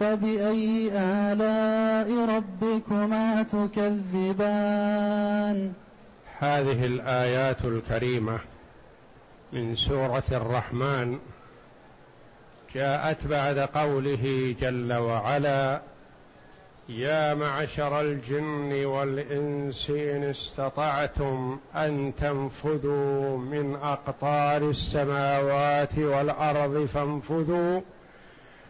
فبأي آلاء ربكما تكذبان؟ هذه الآيات الكريمة من سورة الرحمن جاءت بعد قوله جل وعلا يا معشر الجن والإنس إن استطعتم أن تنفذوا من أقطار السماوات والأرض فانفذوا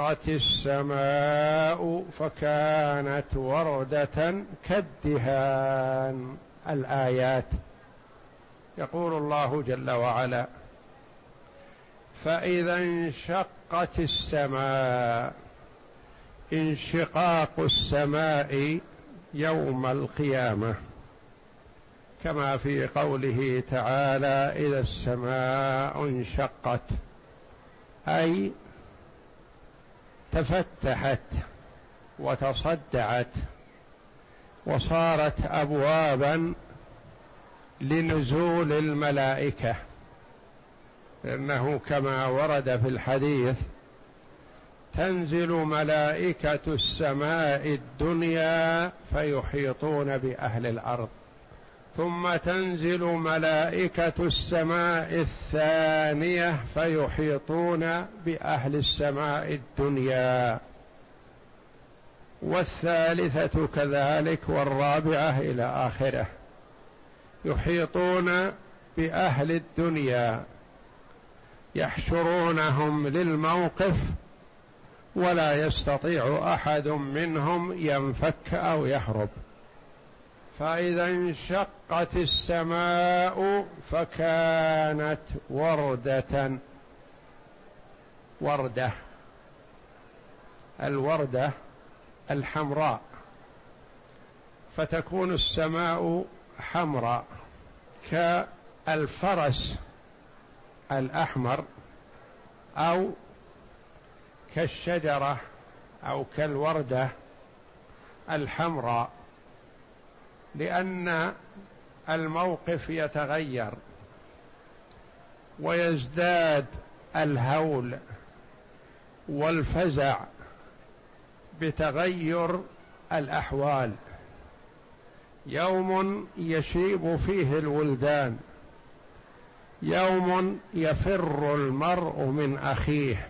انشقت السماء فكانت وردة كالدهان. الآيات. يقول الله جل وعلا فإذا انشقت السماء انشقاق السماء يوم القيامة. كما في قوله تعالى إذا السماء انشقت. أي تفتحت وتصدعت وصارت ابوابا لنزول الملائكة لأنه كما ورد في الحديث تنزل ملائكة السماء الدنيا فيحيطون بأهل الأرض. ثم تنزل ملائكة السماء الثانية فيحيطون بأهل السماء الدنيا. والثالثة كذلك والرابعة إلى آخره. يحيطون بأهل الدنيا. يحشرونهم للموقف ولا يستطيع أحد منهم ينفك أو يهرب. فإذا انشقت السماء فكانت وردة. وردة. الوردة الحمراء. فتكون السماء حمراء كالفرس الأحمر أو كالشجرة أو كالوردة الحمراء. لأن الموقف يتغير ويزداد الهول والفزع بتغير الأحوال. يوم يشيب فيه الولدان يوم يفر المرء من أخيه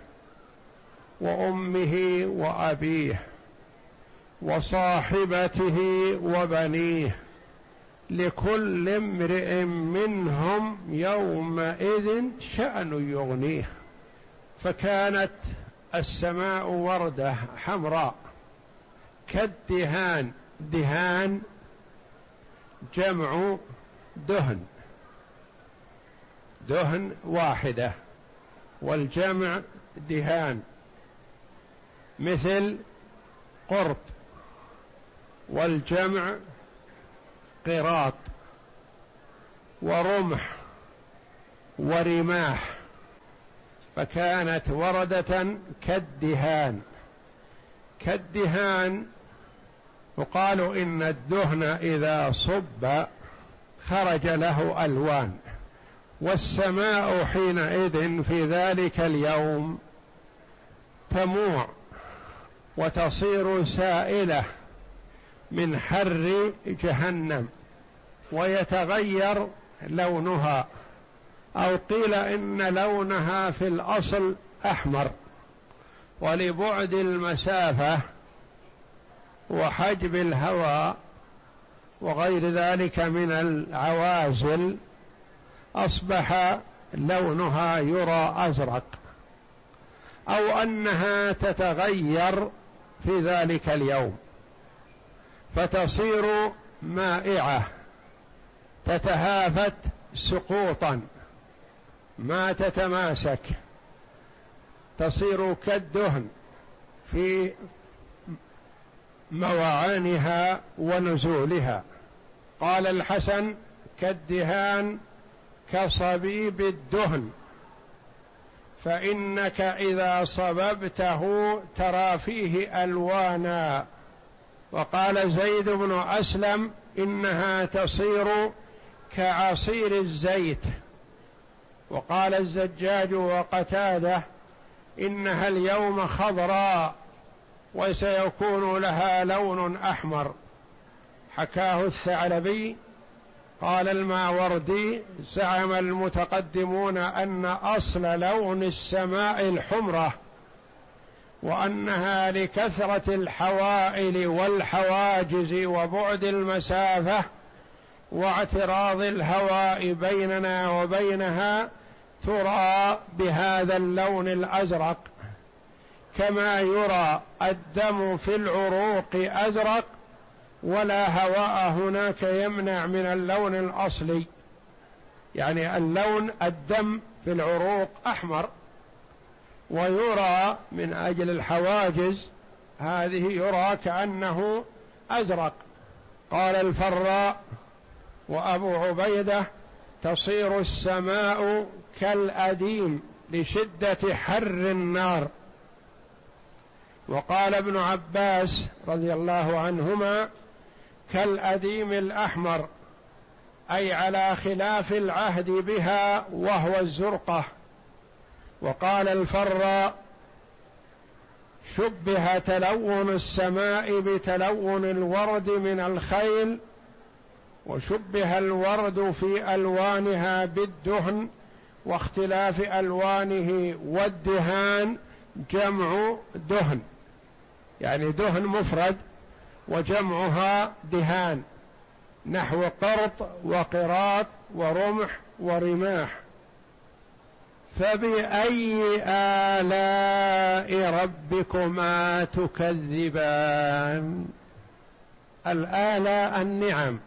وأمه وأبيه. وصاحبته وبنيه لكل امرئ منهم يومئذ شأن يغنيه. فكانت السماء وردة حمراء كالدهان دهان جمع دهن دهن واحدة والجمع دهان مثل قرط والجمع قراط ورمح ورماح فكانت وردة كالدهان. كالدهان يقال إن الدهن إذا صب خرج له ألوان والسماء حينئذ في ذلك اليوم تموع وتصير سائلة من حر جهنم ويتغير لونها أو قيل إن لونها في الأصل أحمر ولبعد المسافة وحجب الهواء وغير ذلك من العوازل أصبح لونها يرى أزرق أو أنها تتغير في ذلك اليوم فتصير مائعة. تتهافت سقوطا. ما تتماسك. تصير كالدهن في موعانها ونزولها. قال الحسن كالدهان كصبيب الدهن. فإنك إذا صببته ترى فيه ألوانا. وقال زيد بن أسلم إنها تصير كعصير الزيت. وقال الزجاج وقتاده إنها اليوم خضراء وسيكون لها لون أحمر. حكاه الثعلبي. قال الماوردي زعم المتقدمون أن أصل لون السماء الحمرة. وأنها لكثرة الحوائل والحواجز وبعد المسافة واعتراض الهواء بيننا وبينها ترى بهذا اللون الأزرق كما يرى الدم في العروق أزرق ولا هواء هناك يمنع من اللون الأصلي. يعني اللون الدم في العروق أحمر. ويرى من أجل الحواجز هذه يرى كأنه أزرق. قال الفراء وأبو عبيدة تصير السماء كالأديم لشدة حر النار. وقال ابن عباس رضي الله عنهما كالأديم الأحمر أي على خلاف العهد بها وهو الزرقة. وقال الفراء شبه تلون السماء بتلون الورد من الخيل وشبه الورد في ألوانها بالدهن واختلاف ألوانه والدهان جمع دهن يعني دهن مفرد وجمعها دهان نحو قرط وقراط ورمح ورماح. فبأي آلاء ربكما تكذبان؟ الآلاء النعم.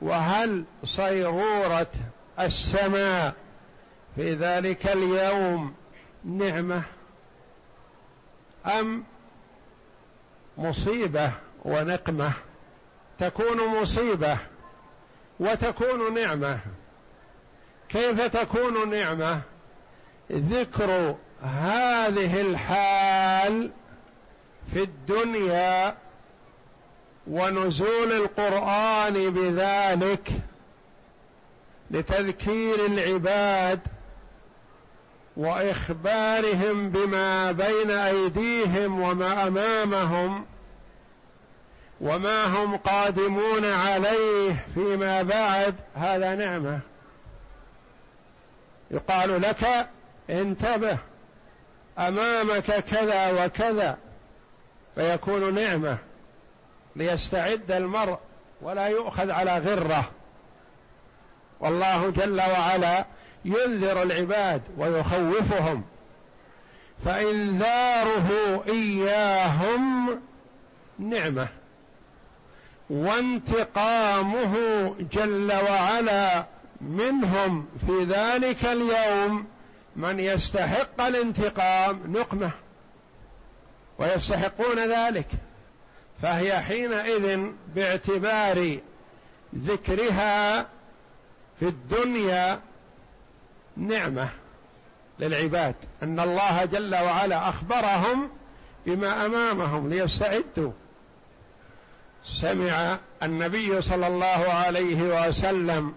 وهل صيرورة السماء في ذلك اليوم نعمة أم مصيبة ونقمة؟ تكون مصيبة وتكون نعمة. كيف تكون نعمة؟ ذكر هذه الحال في الدنيا ونزول القرآن بذلك لتذكير العباد وإخبارهم بما بين أيديهم وما أمامهم وما هم قادمون عليه فيما بعد هذا نعمة. يقال لك انتبه أمامك كذا وكذا فيكون نعمة ليستعد المرء ولا يؤخذ على غرة. والله جل وعلا ينذر العباد ويخوفهم فانذاره إياهم نعمة وانتقامه جل وعلا منهم في ذلك اليوم من يستحق الانتقام نقمة. ويستحقون ذلك. فهي حينئذ باعتبار ذكرها في الدنيا نعمة للعباد. أن الله جل وعلا أخبرهم بما أمامهم ليستعدوا. سمع النبي صلى الله عليه وسلم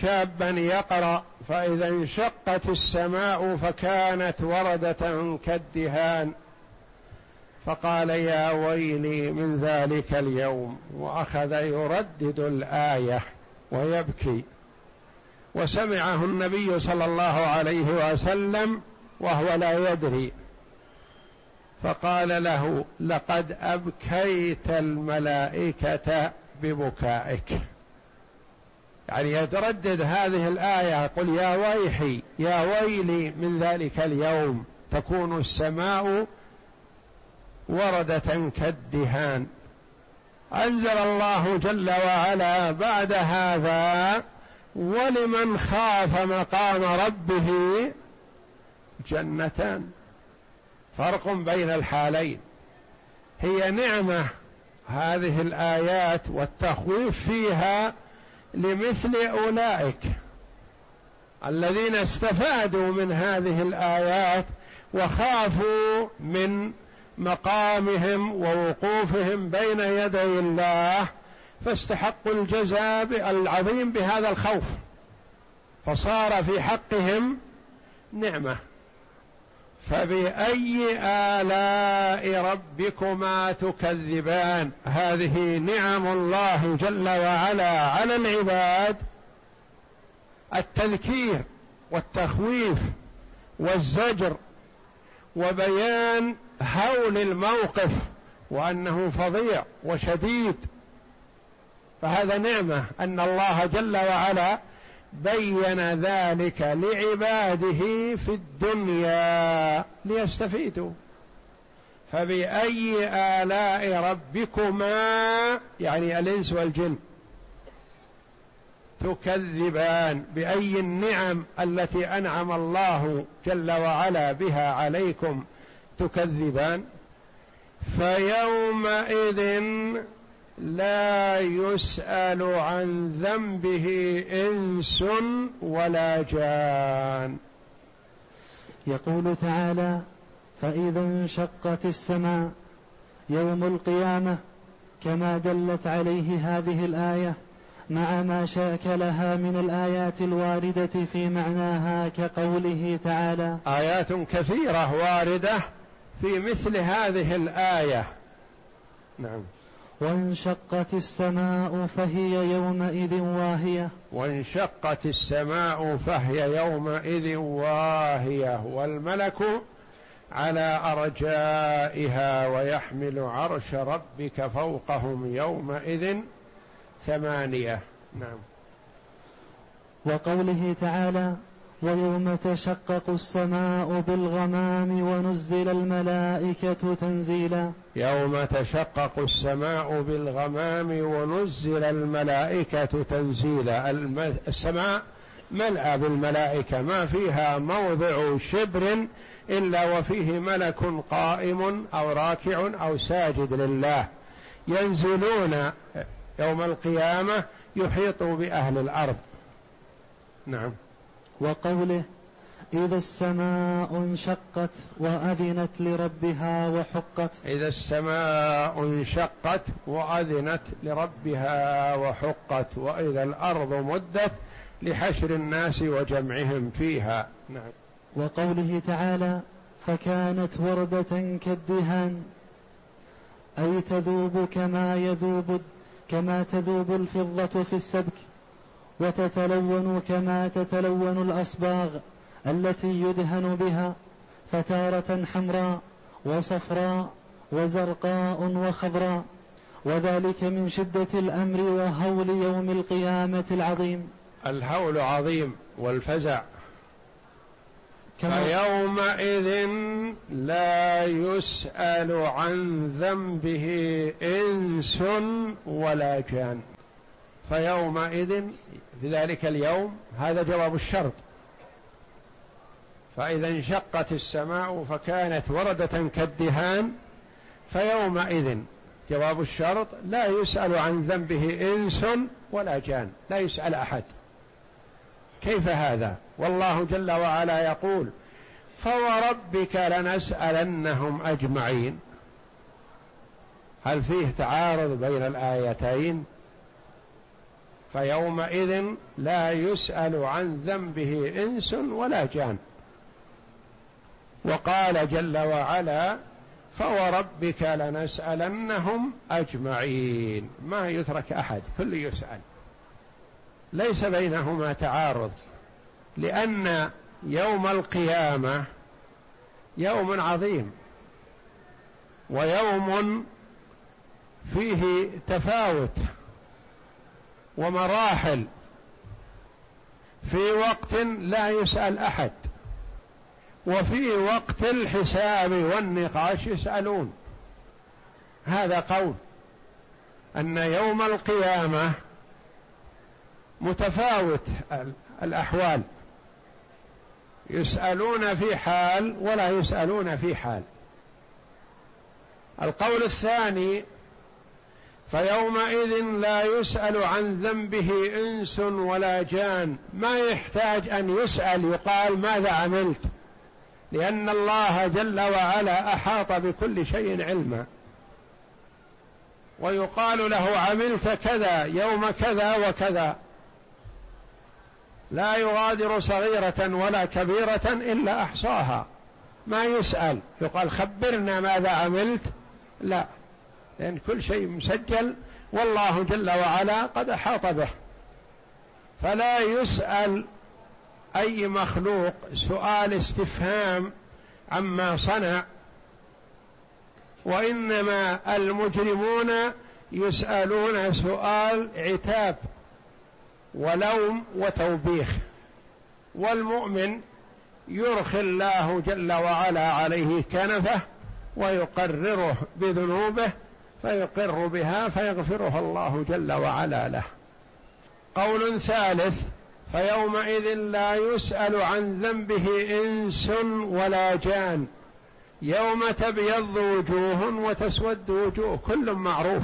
شابا يقرأ فإذا انشقت السماء فكانت وردة كالدهان. فقال يا ويلي من ذلك اليوم وأخذ يردد الآية ويبكي. وسمعه النبي صلى الله عليه وسلم وهو لا يدري. فقال له لقد أبكيت الملائكة ببكائك. يعني يتردد هذه الآية يقول يا ويحي يا ويلي من ذلك اليوم تكون السماء وردة كالدهان. أنزل الله جل وعلا بعد هذا ولمن خاف مقام ربه جنتان فرق بين الحالين. هي نعمة هذه الآيات والتخويف فيها لمثل أولئك الذين استفادوا من هذه الآيات وخافوا من مقامهم ووقوفهم بين يدي الله فاستحقوا الجزاء العظيم بهذا الخوف فصار في حقهم نعمة. فبأي آلاء ربكما تكذبان؟ هذه نعم الله جل وعلا على العباد التذكير والتخويف والزجر وبيان هول الموقف وأنه فظيع وشديد. فهذا نعمة أن الله جل وعلا بين ذلك لعباده في الدنيا ليستفيدوا. فبأي آلاء ربكما يعني الإنس والجن تكذبان؟ بأي النعم التي أنعم الله جل وعلا بها عليكم تكذبان؟ فيومئذ لا يسأل عن ذنبه إنس ولا جان. يقول تعالى فإذا انشقت السماء يوم القيامة كما دلت عليه هذه الآية مع ما شاكلها من الآيات الواردة في معناها كقوله تعالى آيات كثيرة واردة في مثل هذه الآية. نعم. وانشقت السماء فهي يومئذ واهية. وانشقت السماء فهي يومئذ واهية. والملك على أرجائها ويحمل عرش ربك فوقهم يومئذ ثمانية. نعم. وقوله تعالى ويوم تشقق السماء بالغمام ونزل الملائكة تنزيلا. يوم تشقق السماء بالغمام ونزل الملائكة تنزيلا. السماء ملأى بالملائكة ما فيها موضع شبر إلا وفيه ملك قائم أو راكع أو ساجد لله. ينزلون يوم القيامة يحيطوا بأهل الأرض. نعم. وقوله إذا السماء انشقت وأذنت لربها وحقت. إذا السماء انشقت وأذنت لربها وحقت وإذا الأرض مدت لحشر الناس وجمعهم فيها. نعم. وقوله تعالى فكانت وردة كالدهان. أي تذوب كما يذوب كما تذوب الفضة في السبك. وتتلون كما تتلون الأصباغ التي يدهن بها فتارة حمراء وصفراء وزرقاء وخضراء وذلك من شدة الأمر وهول يوم القيامة العظيم. الهول عظيم والفزع. فيومئذ لا يسأل عن ذنبه إنس ولا جان. فيومئذ في ذلك اليوم هذا جواب الشرط. فإذا انشقت السماء فكانت وردة كالدهان فيومئذ جواب الشرط لا يسأل عن ذنبه إنس ولا جان لا يسأل أحد. كيف هذا؟ والله جل وعلا يقول فوربك لنسألنهم أجمعين. هل فيه تعارض بين الآيتين؟ فيومئذ لا يسأل عن ذنبه إنس ولا جان. وقال جل وعلا فوربك لنسألنهم أجمعين. ما يترك أحد كل يسأل. ليس بينهما تعارض لأن يوم القيامة يوم عظيم ويوم فيه تفاوت. ومراحل. في وقت لا يسأل أحد. وفي وقت الحساب والنقاش يسألون. هذا قول. أن يوم القيامة متفاوت الأحوال. يسألون في حال ولا يسألون في حال. القول الثاني فيومئذ لا يسأل عن ذنبه إنس ولا جان. ما يحتاج أن يسأل يقال ماذا عملت؟ لأن الله جل وعلا أحاط بكل شيء علما. ويقال له عملت كذا يوم كذا وكذا. لا يغادر صغيرة ولا كبيرة إلا أحصاها. ما يسأل. يقال خبرنا ماذا عملت؟ لا. لأن كل شيء مسجل والله جل وعلا قد أحاط به. فلا يسأل أي مخلوق سؤال استفهام عما صنع وإنما المجرمون يسألون سؤال عتاب ولوم وتوبيخ والمؤمن يرخي الله جل وعلا عليه كنفه ويقرره بذنوبه فيقر بها فيغفرها الله جل وعلا له. قول ثالث فيومئذ لا يسأل عن ذنبه إنس ولا جان. يوم تبيض وجوه وتسود وجوه كل معروف.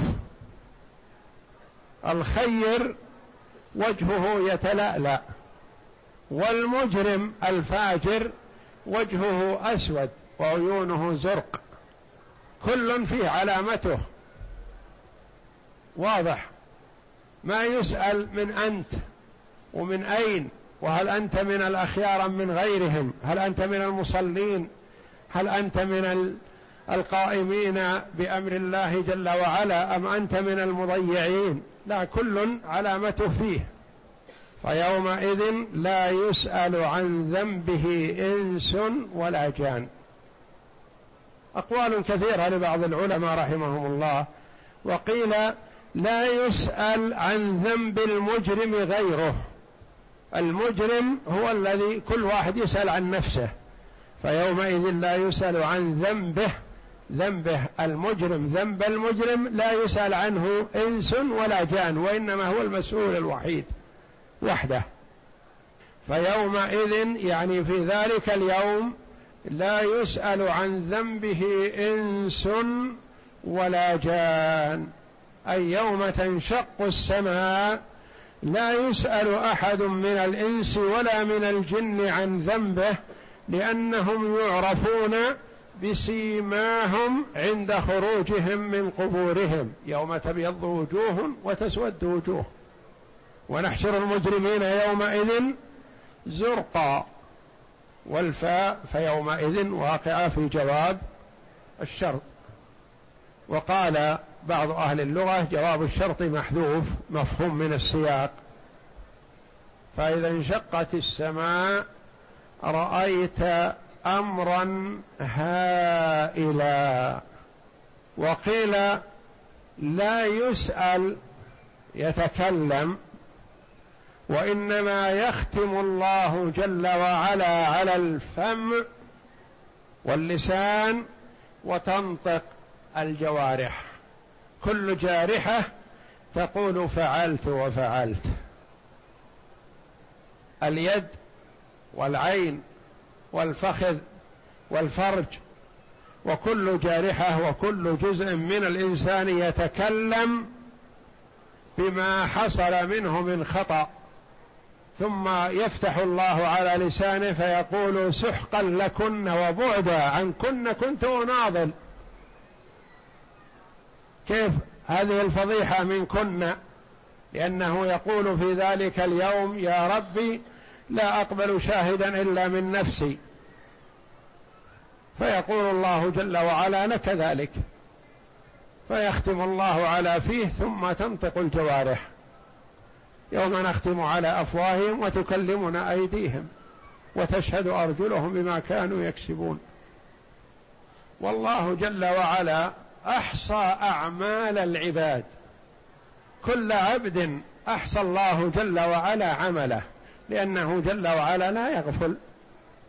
الخير وجهه يتلألأ والمجرم الفاجر وجهه أسود وعيونه زرق. كل فيه علامته. واضح. ما يسأل من أنت ومن أين وهل أنت من الأخيار من غيرهم؟ هل أنت من المصلين؟ هل أنت من القائمين بأمر الله جل وعلا أم أنت من المضيعين؟ لا كل علامته فيه. فيومئذ لا يسأل عن ذنبه إنس ولا جان. أقوال كثيرة لبعض العلماء رحمهم الله. وقيل لا يسأل عن ذنب المجرم غيره. المجرم هو الذي كل واحد يسأل عن نفسه فيومئذ لا يسأل عن ذنبه. ذنبه المجرم ذنب المجرم لا يسأل عنه إنس ولا جان وإنما هو المسؤول الوحيد وحده. فيومئذ يعني في ذلك اليوم لا يسأل عن ذنبه إنس ولا جان. أي يوم تنشق السماء لا يسأل أحد من الإنس ولا من الجن عن ذنبه لأنهم يعرفون بسيماهم عند خروجهم من قبورهم. يوم تبيض وجوه وتسود وجوه. ونحشر المجرمين يومئذ زرقا. والفاء فيومئذ واقعة في جواب الشرط. وقال بعض أهل اللغة جواب الشرط محذوف مفهوم من السياق. فإذا انشقت السماء رأيت أمرا هائلا. وقيل لا يسأل يتكلم. وإنما يختم الله جل وعلا على الفم واللسان وتنطق الجوارح. كل جارحة تقول فعلت وفعلت. اليد والعين والفخذ والفرج وكل جارحة وكل جزء من الإنسان يتكلم بما حصل منه من خطأ. ثم يفتح الله على لسانه فيقول سحقا لكن وبعدا عنكن كنت أناضل. كيف هذه الفضيحة منكن لأنه يقول في ذلك اليوم يا ربي لا أقبل شاهدا إلا من نفسي. فيقول الله جل وعلا لك ذلك. فيختم الله على فيه ثم تنطق الجوارح. يوم نختم على أفواههم وتكلمنا أيديهم وتشهد أرجلهم بما كانوا يكسبون. والله جل وعلا أحصى أعمال العباد. كل عبد أحصى الله جل وعلا عمله لأنه جل وعلا لا يغفل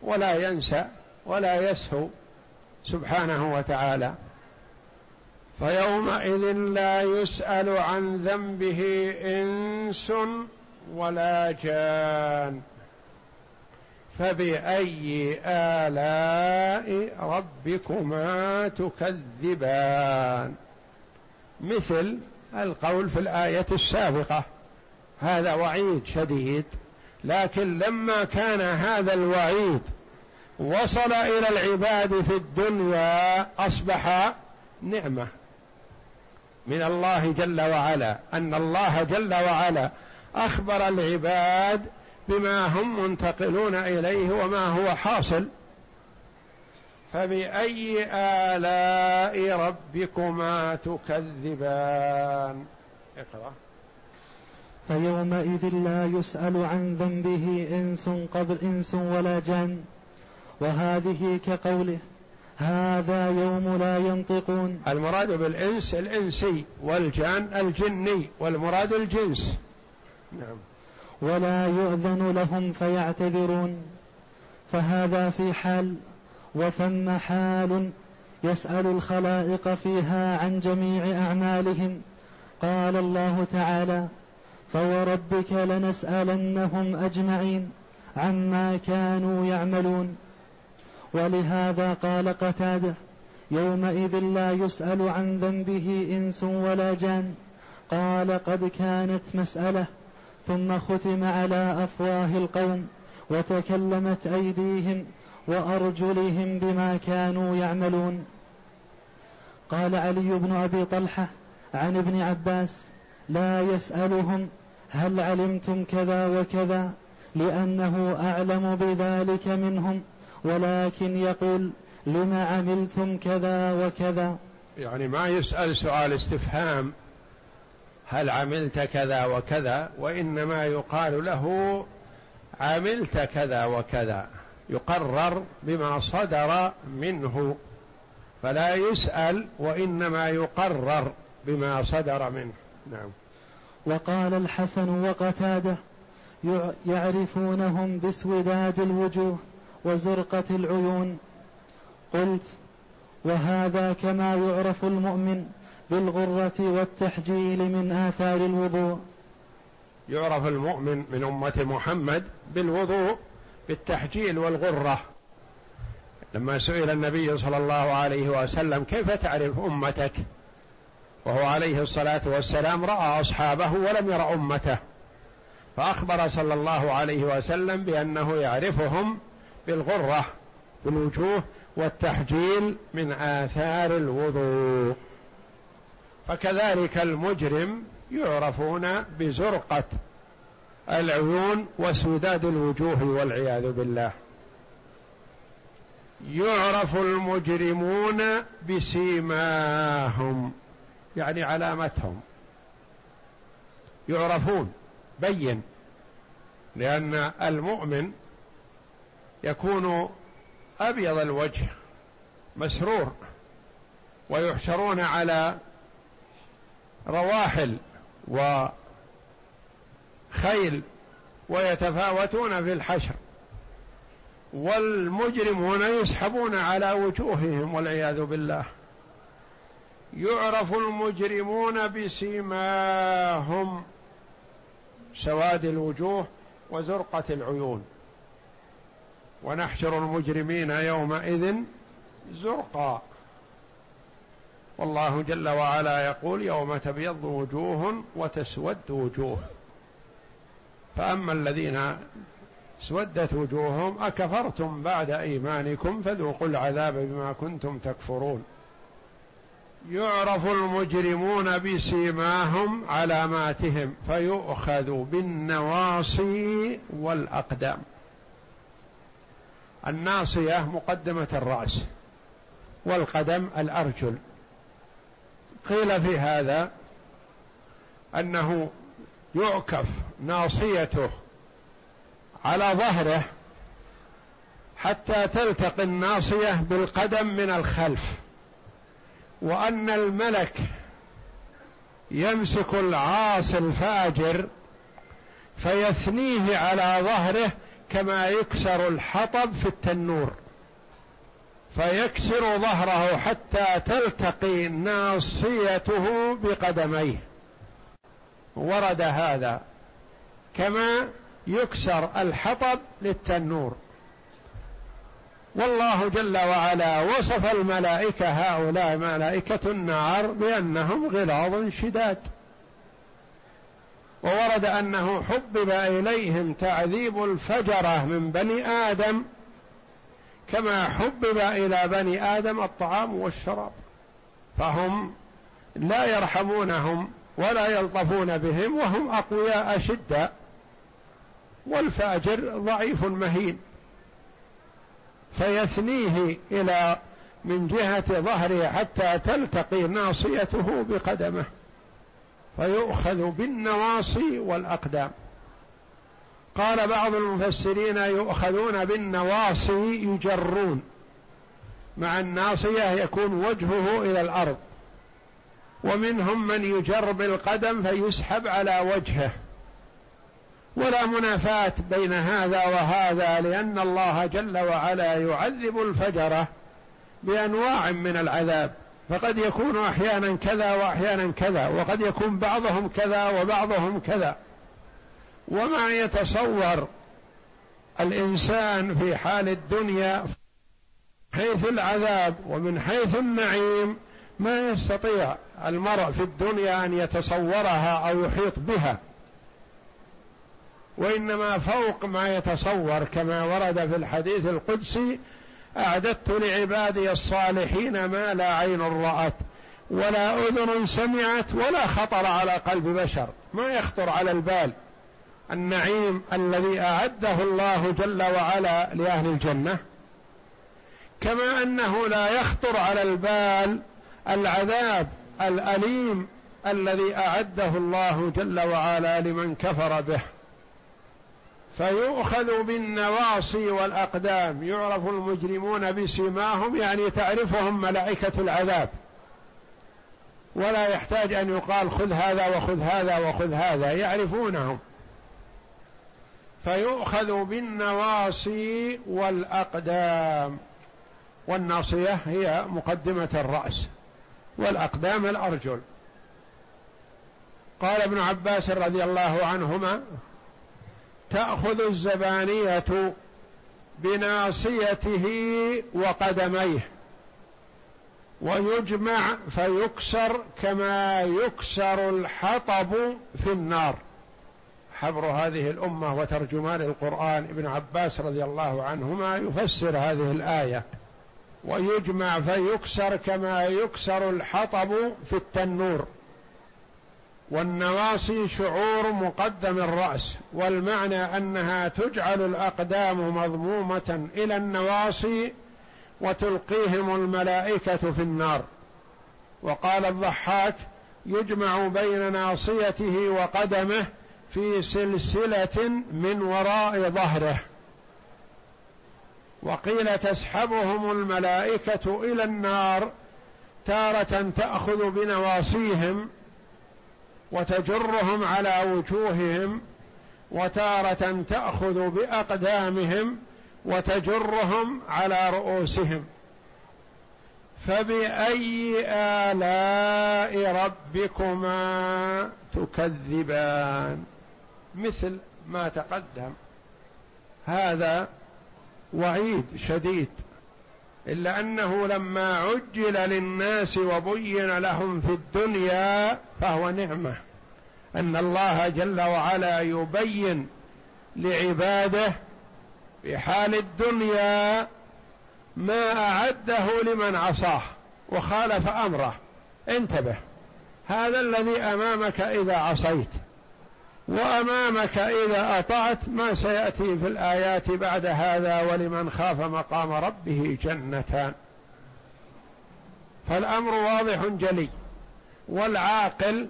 ولا ينسى ولا يسهو سبحانه وتعالى. فيومئذ لا يسأل عن ذنبه إنس ولا جان. فبأي آلاء ربكما تكذبان؟ مثل القول في الآية السابقة. هذا وعيد شديد لكن لما كان هذا الوعيد وصل إلى العباد في الدنيا أصبح نعمة. من الله جل وعلا أن الله جل وعلا أخبر العباد بما هم منتقلون إليه وما هو حاصل. فبأي آلاء ربكما تكذبان؟ اقرأ. فيومئذ لا يسأل عن ذنبه إنس قبل إنس ولا جان وهذه كقوله هذا يوم لا ينطقون. المراد بالإنس الإنسي والجان الجني والمراد الجنس. نعم. ولا يؤذن لهم فيعتذرون. فهذا في حال وثم حال يسأل الخلائق فيها عن جميع أعمالهم. قال الله تعالى فوربك لنسألنهم أجمعين عما كانوا يعملون. ولهذا قال قتاده يومئذ لا يسأل عن ذنبه إنس ولا جان. قال قد كانت مسألة ثم ختم على أفواه القوم وتكلمت أيديهم وأرجلهم بما كانوا يعملون. قال علي بن أبي طلحة عن ابن عباس لا يسألهم هل علمتم كذا وكذا لأنه أعلم بذلك منهم ولكن يقول لم عملتم كذا وكذا. يعني ما يسأل سؤال استفهام هل عملت كذا وكذا؟ وإنما يقال له عملت كذا وكذا. يقرر بما صدر منه. فلا يسأل وإنما يقرر بما صدر منه. نعم. وقال الحسن وقتاده يعرفونهم باسوداد الوجوه وزرقة العيون. قلت وهذا كما يعرف المؤمن بالغرة والتحجيل من آثار الوضوء. يعرف المؤمن من أمة محمد بالوضوء بالتحجيل والغرة. لما سئل النبي صلى الله عليه وسلم كيف تعرف أمتك؟ وهو عليه الصلاة والسلام رأى أصحابه ولم ير أمته. فأخبر صلى الله عليه وسلم بأنه يعرفهم بالغرة بالوجوه والتحجيل من آثار الوضوء. فكذلك المجرم يعرفون بزرقة العيون وسداد الوجوه والعياذ بالله. يعرف المجرمون بسيماهم يعني علامتهم. يعرفون بين لأن المؤمن يكون أبيض الوجه مسرور ويحشرون على رواحل وخيل ويتفاوتون في الحشر والمجرمون يسحبون على وجوههم والعياذ بالله. يعرف المجرمون بسيماهم سواد الوجوه وزرقة العيون. ونحشر المجرمين يومئذ زرقا والله جل وعلا يقول يوم تبيض وجوه وتسود وجوه. فأما الذين اسودت وجوههم أكفرتم بعد إيمانكم فذوقوا العذاب بما كنتم تكفرون. يعرف المجرمون بسيماهم علاماتهم فيؤخذ بالنواصي والأقدام. الناصية مقدمة الرأس والقدم الأرجل. قيل في هذا أنه يعكف ناصيته على ظهره حتى تلتقي الناصية بالقدم من الخلف وأن الملك يمسك العاصي الفاجر فيثنيه على ظهره كما يكسر الحطب في التنور. فيكسر ظهره حتى تلتقي ناصيته بقدميه. ورد هذا كما يكسر الحطب للتنور. والله جل وعلا وصف الملائكة هؤلاء ملائكة النار بأنهم غلاظ شداد. وورد أنه حبب إليهم تعذيب الفجرة من بني آدم كما حبب إلى بني آدم الطعام والشراب. فهم لا يرحمونهم ولا يلطفون بهم وهم أقوياء أشداء والفاجر ضعيف مهين. فيثنيه إلى من جهة ظهره حتى تلتقي ناصيته بقدمه. فيؤخذ بالنواصي والأقدام. قال بعض المفسرين يؤخذون بالنواصي يجرون مع الناصية يكون وجهه إلى الأرض ومنهم من يجر بالقدم فيسحب على وجهه. ولا منافاة بين هذا وهذا لأن الله جل وعلا يعذب الفجرة بأنواع من العذاب. فقد يكون أحيانا كذا وأحيانا كذا وقد يكون بعضهم كذا وبعضهم كذا. وما يتصور الإنسان في حال الدنيا حيث العذاب ومن حيث النعيم ما يستطيع المرء في الدنيا أن يتصورها أو يحيط بها. وإنما فوق ما يتصور كما ورد في الحديث القدسي أعددت لعبادي الصالحين ما لا عين رأت ولا أذن سمعت ولا خطر على قلب بشر. ما يخطر على البال. النعيم الذي أعده الله جل وعلا لأهل الجنة كما أنه لا يخطر على البال العذاب الأليم الذي أعده الله جل وعلا لمن كفر به. فيؤخذ بالنواصي والأقدام يعرف المجرمون بسيماهم يعني تعرفهم ملائكة العذاب. ولا يحتاج أن يقال خذ هذا وخذ هذا وخذ هذا يعرفونهم. فيؤخذ بالنواصي والأقدام. والناصية هي مقدمة الرأس والأقدام الأرجل. قال ابن عباس رضي الله عنهما تأخذ الزبانية بناصيته وقدميه ويجمع فيكسر كما يكسر الحطب في النار. حبر هذه الأمة وترجمان القرآن ابن عباس رضي الله عنهما يفسر هذه الآية ويجمع فيكسر كما يكسر الحطب في التنور. والنواصي شعور مقدم الرأس والمعنى أنها تجعل الأقدام مضمومة إلى النواصي وتلقيهم الملائكة في النار. وقال الضحاك يجمع بين ناصيته وقدمه في سلسلة من وراء ظهره. وقيل تسحبهم الملائكة إلى النار تارة تأخذ بنواصيهم وتجرهم على وجوههم وتارة تأخذ بأقدامهم وتجرهم على رؤوسهم. فبأي آلاء ربكما تكذبان؟ مثل ما تقدم. هذا وعيد شديد إلا أنه لما عجل للناس وبين لهم في الدنيا فهو نعمة. أن الله جل وعلا يبين لعباده في حال الدنيا ما أعده لمن عصاه وخالف أمره. انتبه هذا الذي أمامك إذا عصيت. وأمامك إذا أطعت ما سيأتي في الآيات بعد هذا ولمن خاف مقام ربه جنتان. فالأمر واضح جلي. والعاقل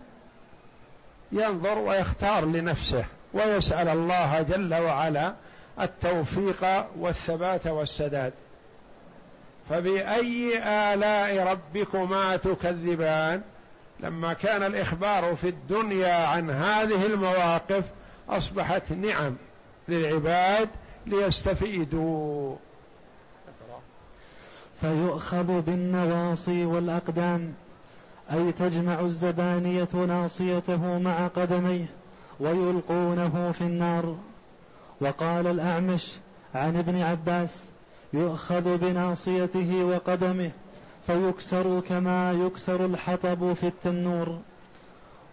ينظر ويختار لنفسه ويسأل الله جل وعلا التوفيق والثبات والسداد. فبأي آلاء ربكما تكذبان؟ لما كان الإخبار في الدنيا عن هذه المواقف أصبحت نعم للعباد ليستفيدوا. فيؤخذ بالنواصي والأقدام أي تجمع الزبانية ناصيته مع قدميه ويلقونه في النار. وقال الأعمش عن ابن عباس يؤخذ بناصيته وقدمه فيكسر كما يكسر الحطب في التنور.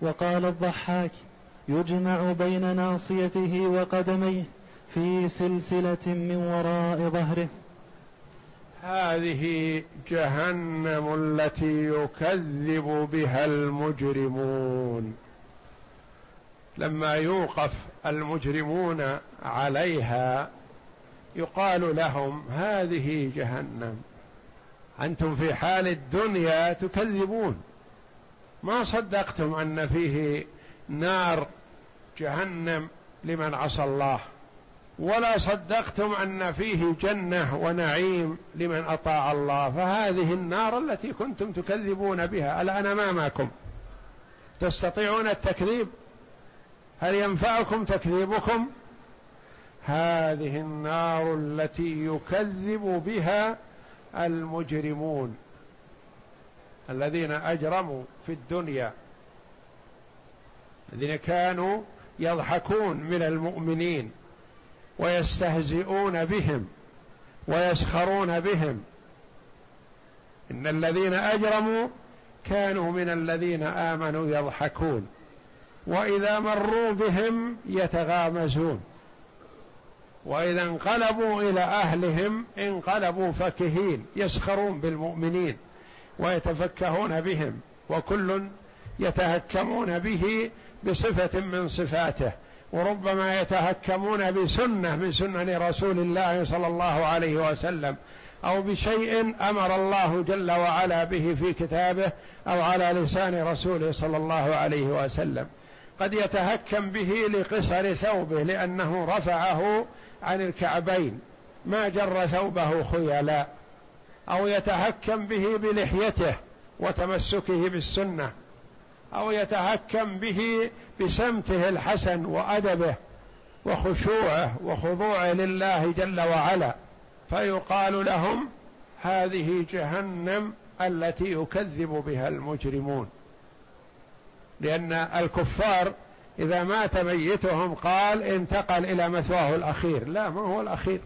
وقال الضحاك يجمع بين ناصيته وقدميه في سلسلة من وراء ظهره. هذه جهنم التي يكذب بها المجرمون. لما يوقف المجرمون عليها يقال لهم هذه جهنم. أنتم في حال الدنيا تكذبون. ما صدقتم أن فيه نار جهنم لمن عصى الله. ولا صدقتم أن فيه جنة ونعيم لمن أطاع الله. فهذه النار التي كنتم تكذبون بها. الان أمامكم؟ تستطيعون التكذيب؟ هل ينفعكم تكذيبكم؟ هذه النار التي يكذب بها المجرمون الذين أجرموا في الدنيا الذين كانوا يضحكون من المؤمنين ويستهزئون بهم ويسخرون بهم. إن الذين أجرموا كانوا من الذين آمنوا يضحكون وإذا مروا بهم يتغامزون. وإذا انقلبوا إلى أهلهم انقلبوا فكهين يسخرون بالمؤمنين ويتفكهون بهم وكل يتهكمون به بصفة من صفاته وربما يتهكمون بسنة من سنن رسول الله صلى الله عليه وسلم أو بشيء أمر الله جل وعلا به في كتابه أو على لسان رسوله صلى الله عليه وسلم. قد يتهكم به لقصر ثوبه لأنه رفعه عن الكعبين ما جر ثوبه خيلاء أو يتهكم به بلحيته وتمسكه بالسنة أو يتهكم به بسمته الحسن وأدبه وخشوعه وخضوعه لله جل وعلا. فيقال لهم هذه جهنم التي يكذب بها المجرمون. لأن الكفار إذا مات ميتهم قال انتقل إلى مثواه الأخير. لا ما هو الأخير.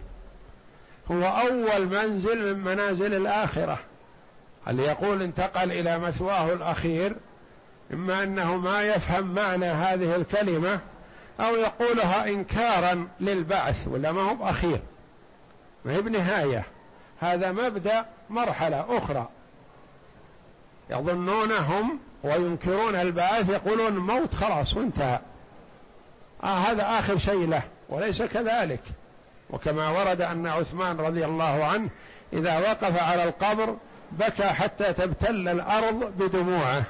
هو أول منزل من منازل الآخرة. اللي يقول انتقل إلى مثواه الأخير؟ إما أنه ما يفهم معنى هذه الكلمة أو يقولها إنكارا للبعث ولا ما هو بأخير. ما هي بنهاية. هذا مبدأ مرحلة أخرى. يظنونهم وينكرون البعث يقولون موت خلاص وانتهى. آه هذا آخر شيء له وليس كذلك. وكما ورد أن عثمان رضي الله عنه إذا وقف على القبر بكى حتى تبتل الأرض بدموعه.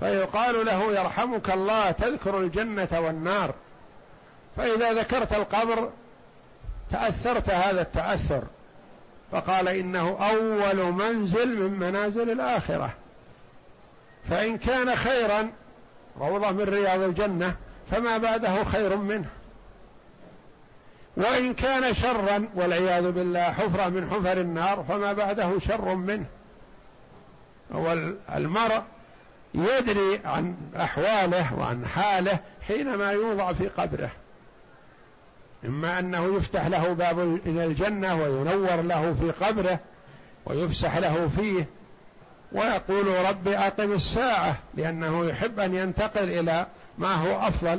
فيقال له يرحمك الله تذكر الجنة والنار. فإذا ذكرت القبر تأثرت هذا التأثر. فقال إنه أول منزل من منازل الآخرة. فإن كان خيرا روضة من رياض الجنة فما بعده خير منه. وإن كان شرا والعياذ بالله حفرة من حفر النار فما بعده شر منه. والمرء يدري عن أحواله وعن حاله حينما يوضع في قبره. إما أنه يفتح له باب إلى الجنة وينور له في قبره ويفسح له فيه ويقول رب أقم الساعة لأنه يحب أن ينتقل إلى ما هو أفضل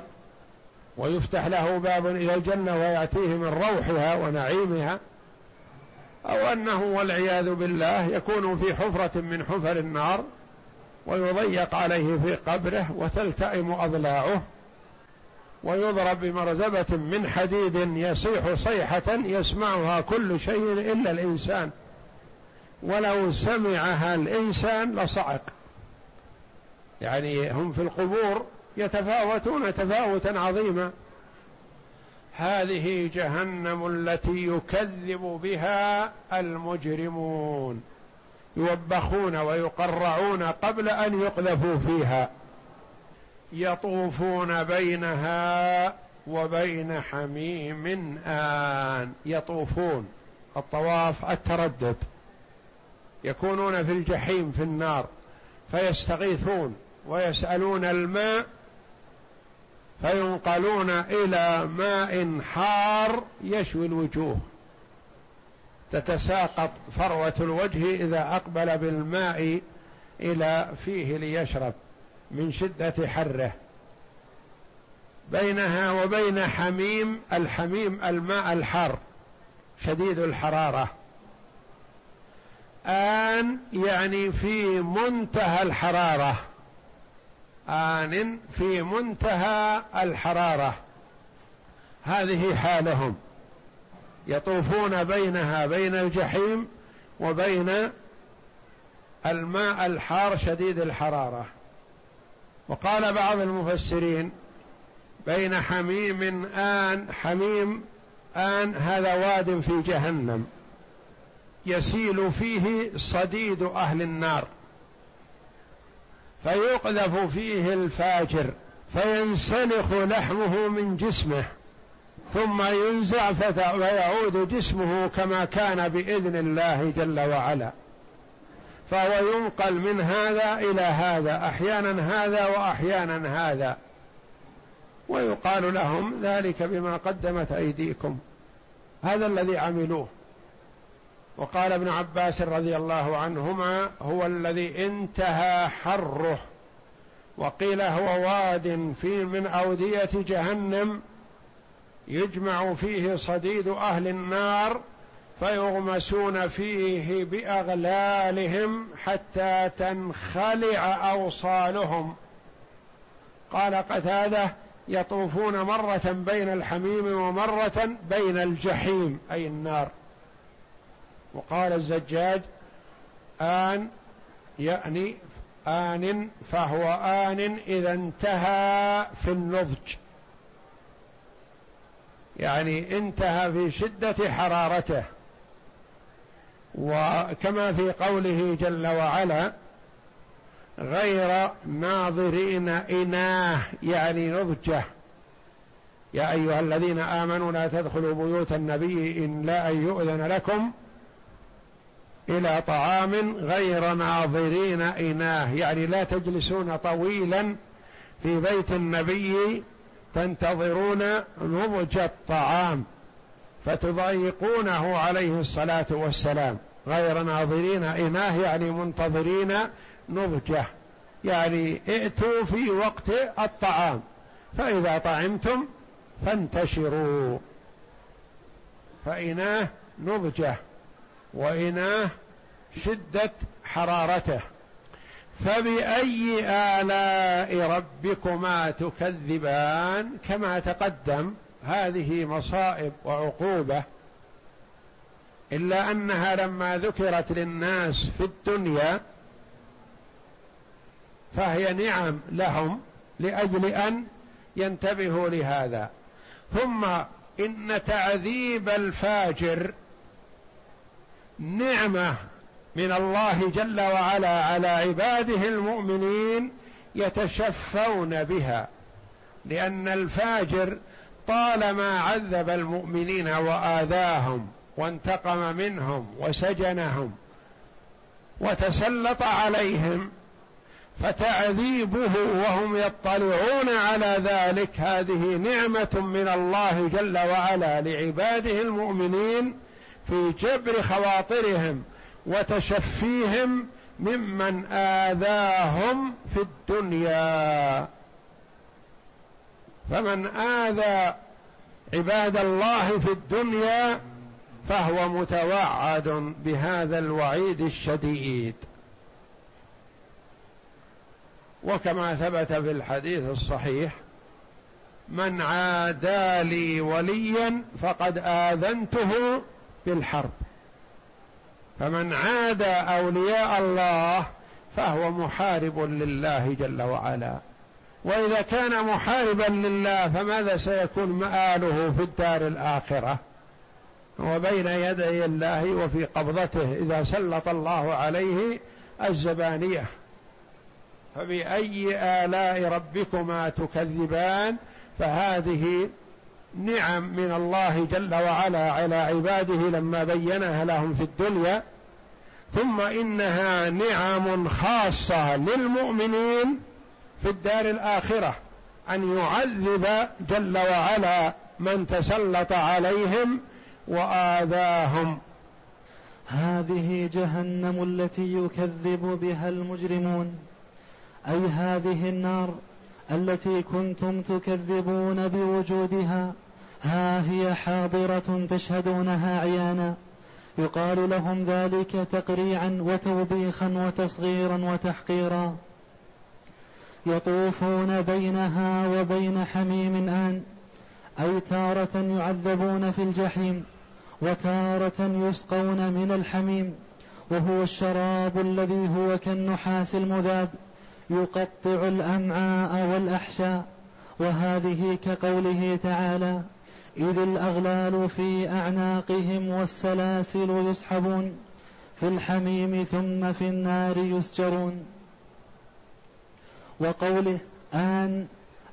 ويفتح له باب إلى الجنة ويأتيه من روحها ونعيمها أو أنه والعياذ بالله يكون في حفرة من حفر النار ويضيق عليه في قبره وتلتئم أضلاعه ويضرب بمرزبة من حديد يصيح صيحة يسمعها كل شيء إلا الإنسان. ولو سمعها الإنسان لصعق. يعني هم في القبور يتفاوتون تفاوتا عظيما. هذه جهنم التي يكذب بها المجرمون. يوبخون ويقرعون قبل أن يقذفوا فيها. يطوفون بينها وبين حميم آن. يطوفون. الطواف التردد. يكونون في الجحيم في النار فيستغيثون ويسألون الماء فينقلون إلى ماء حار يشوي الوجوه. تتساقط فروة الوجه إذا أقبل بالماء إلى فيه ليشرب من شدة حره. بينها وبين حميم الحميم الماء الحار شديد الحرارة. آن يعني في منتهى الحرارة. آن في منتهى الحرارة. هذه حالهم. يطوفون بينها بين الجحيم وبين الماء الحار شديد الحرارة. وقال بعض المفسرين بين حميم آن حميم آن هذا واد في جهنم. يسيل فيه صديد أهل النار فيقذف فيه الفاجر فينسلخ لحمه من جسمه ثم ينزع فيعود جسمه كما كان بإذن الله جل وعلا. فهو ينقل من هذا إلى هذا أحيانا هذا واحيانا هذا. ويقال لهم ذلك بما قدمت أيديكم. هذا الذي عملوه. وقال ابن عباس رضي الله عنهما هو الذي انتهى حره وقيل هو واد في من أودية جهنم يجمع فيه صديد أهل النار فيغمسون فيه بأغلالهم حتى تنخلع أوصالهم. قال قتادة يطوفون مرة بين الحميم ومرة بين الجحيم أي النار. وقال الزجاج آن يعني آن فهو آن إذا انتهى في النضج. يعني انتهى في شدة حرارته. وكما في قوله جل وعلا غير ناظرين إناه يعني نضجه. يا أيها الذين آمنوا لا تدخلوا بيوت النبي إن لا أن يؤذن لكم. إلى طعام غير ناظرين إناه. يعني لا تجلسون طويلا في بيت النبي تنتظرون نضج الطعام فتضايقونه عليه الصلاة والسلام. غير ناظرين إناه يعني منتظرين نضجه. يعني ائتوا في وقت الطعام فإذا طعمتم فانتشروا. فإناه نضجه وإناه شده حرارته. فبأي آلاء ربكما تكذبان كما تقدم هذه مصائب وعقوبة. إلا أنها لما ذكرت للناس في الدنيا فهي نعم لهم لأجل أن ينتبهوا لهذا. ثم إن تعذيب الفاجر نعمة من الله جل وعلا على عباده المؤمنين يتشفون بها. لأن الفاجر طالما عذب المؤمنين وآذاهم وانتقم منهم وسجنهم وتسلط عليهم فتعذيبه وهم يطلعون على ذلك. هذه نعمة من الله جل وعلا لعباده المؤمنين في جبر خواطرهم وتشفيهم ممن آذاهم في الدنيا. فمن آذى عباد الله في الدنيا فهو متوعد بهذا الوعيد الشديد. وكما ثبت في الحديث الصحيح من عادى لي وليا فقد آذنته بالحرب. فمن عادى أولياء الله فهو محارب لله جل وعلا. وإذا كان محاربا لله فماذا سيكون مآله في الدار الآخرة؟ وبين يدي الله وفي قبضته إذا سلط الله عليه الزبانية. فبأي آلاء ربكما تكذبان؟ فهذه نعم من الله جل وعلا على عباده لما بينها لهم في الدنيا ثم إنها نعم خاصة للمؤمنين في الدار الآخرة أن يعذب جل وعلا من تسلط عليهم وآذاهم. هذه جهنم التي يكذب بها المجرمون أي هذه النار التي كنتم تكذبون بوجودها. ها هي حاضرة تشهدونها عيانا. يقال لهم ذلك تقريعا وتوبيخا وتصغيرا وتحقيرا. يطوفون بينها وبين حميم آن. أي تارة يعذبون في الجحيم وتارة يسقون من الحميم. وهو الشراب الذي هو كالنحاس المذاب. يقطع الأمعاء والأحشاء وهذه كقوله تعالى إذ الأغلال في أعناقهم والسلاسل يسحبون في الحميم ثم في النار يسجرون. وقوله آن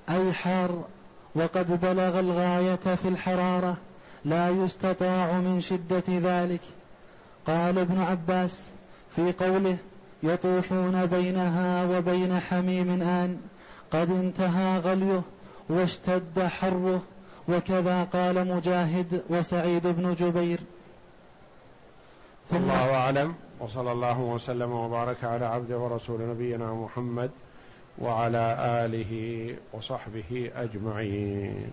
أي حار وقد بلغ الغاية في الحرارة لا يستطاع من شدة ذلك. قال ابن عباس في قوله يطوفون بينها وبين حميم آن قد انتهى غليه واشتد حره. وكذا قال مجاهد وسعيد بن جبير. الله أعلم وصلى الله وسلم وبارك على عبده ورسول نبينا محمد وعلى آله وصحبه أجمعين.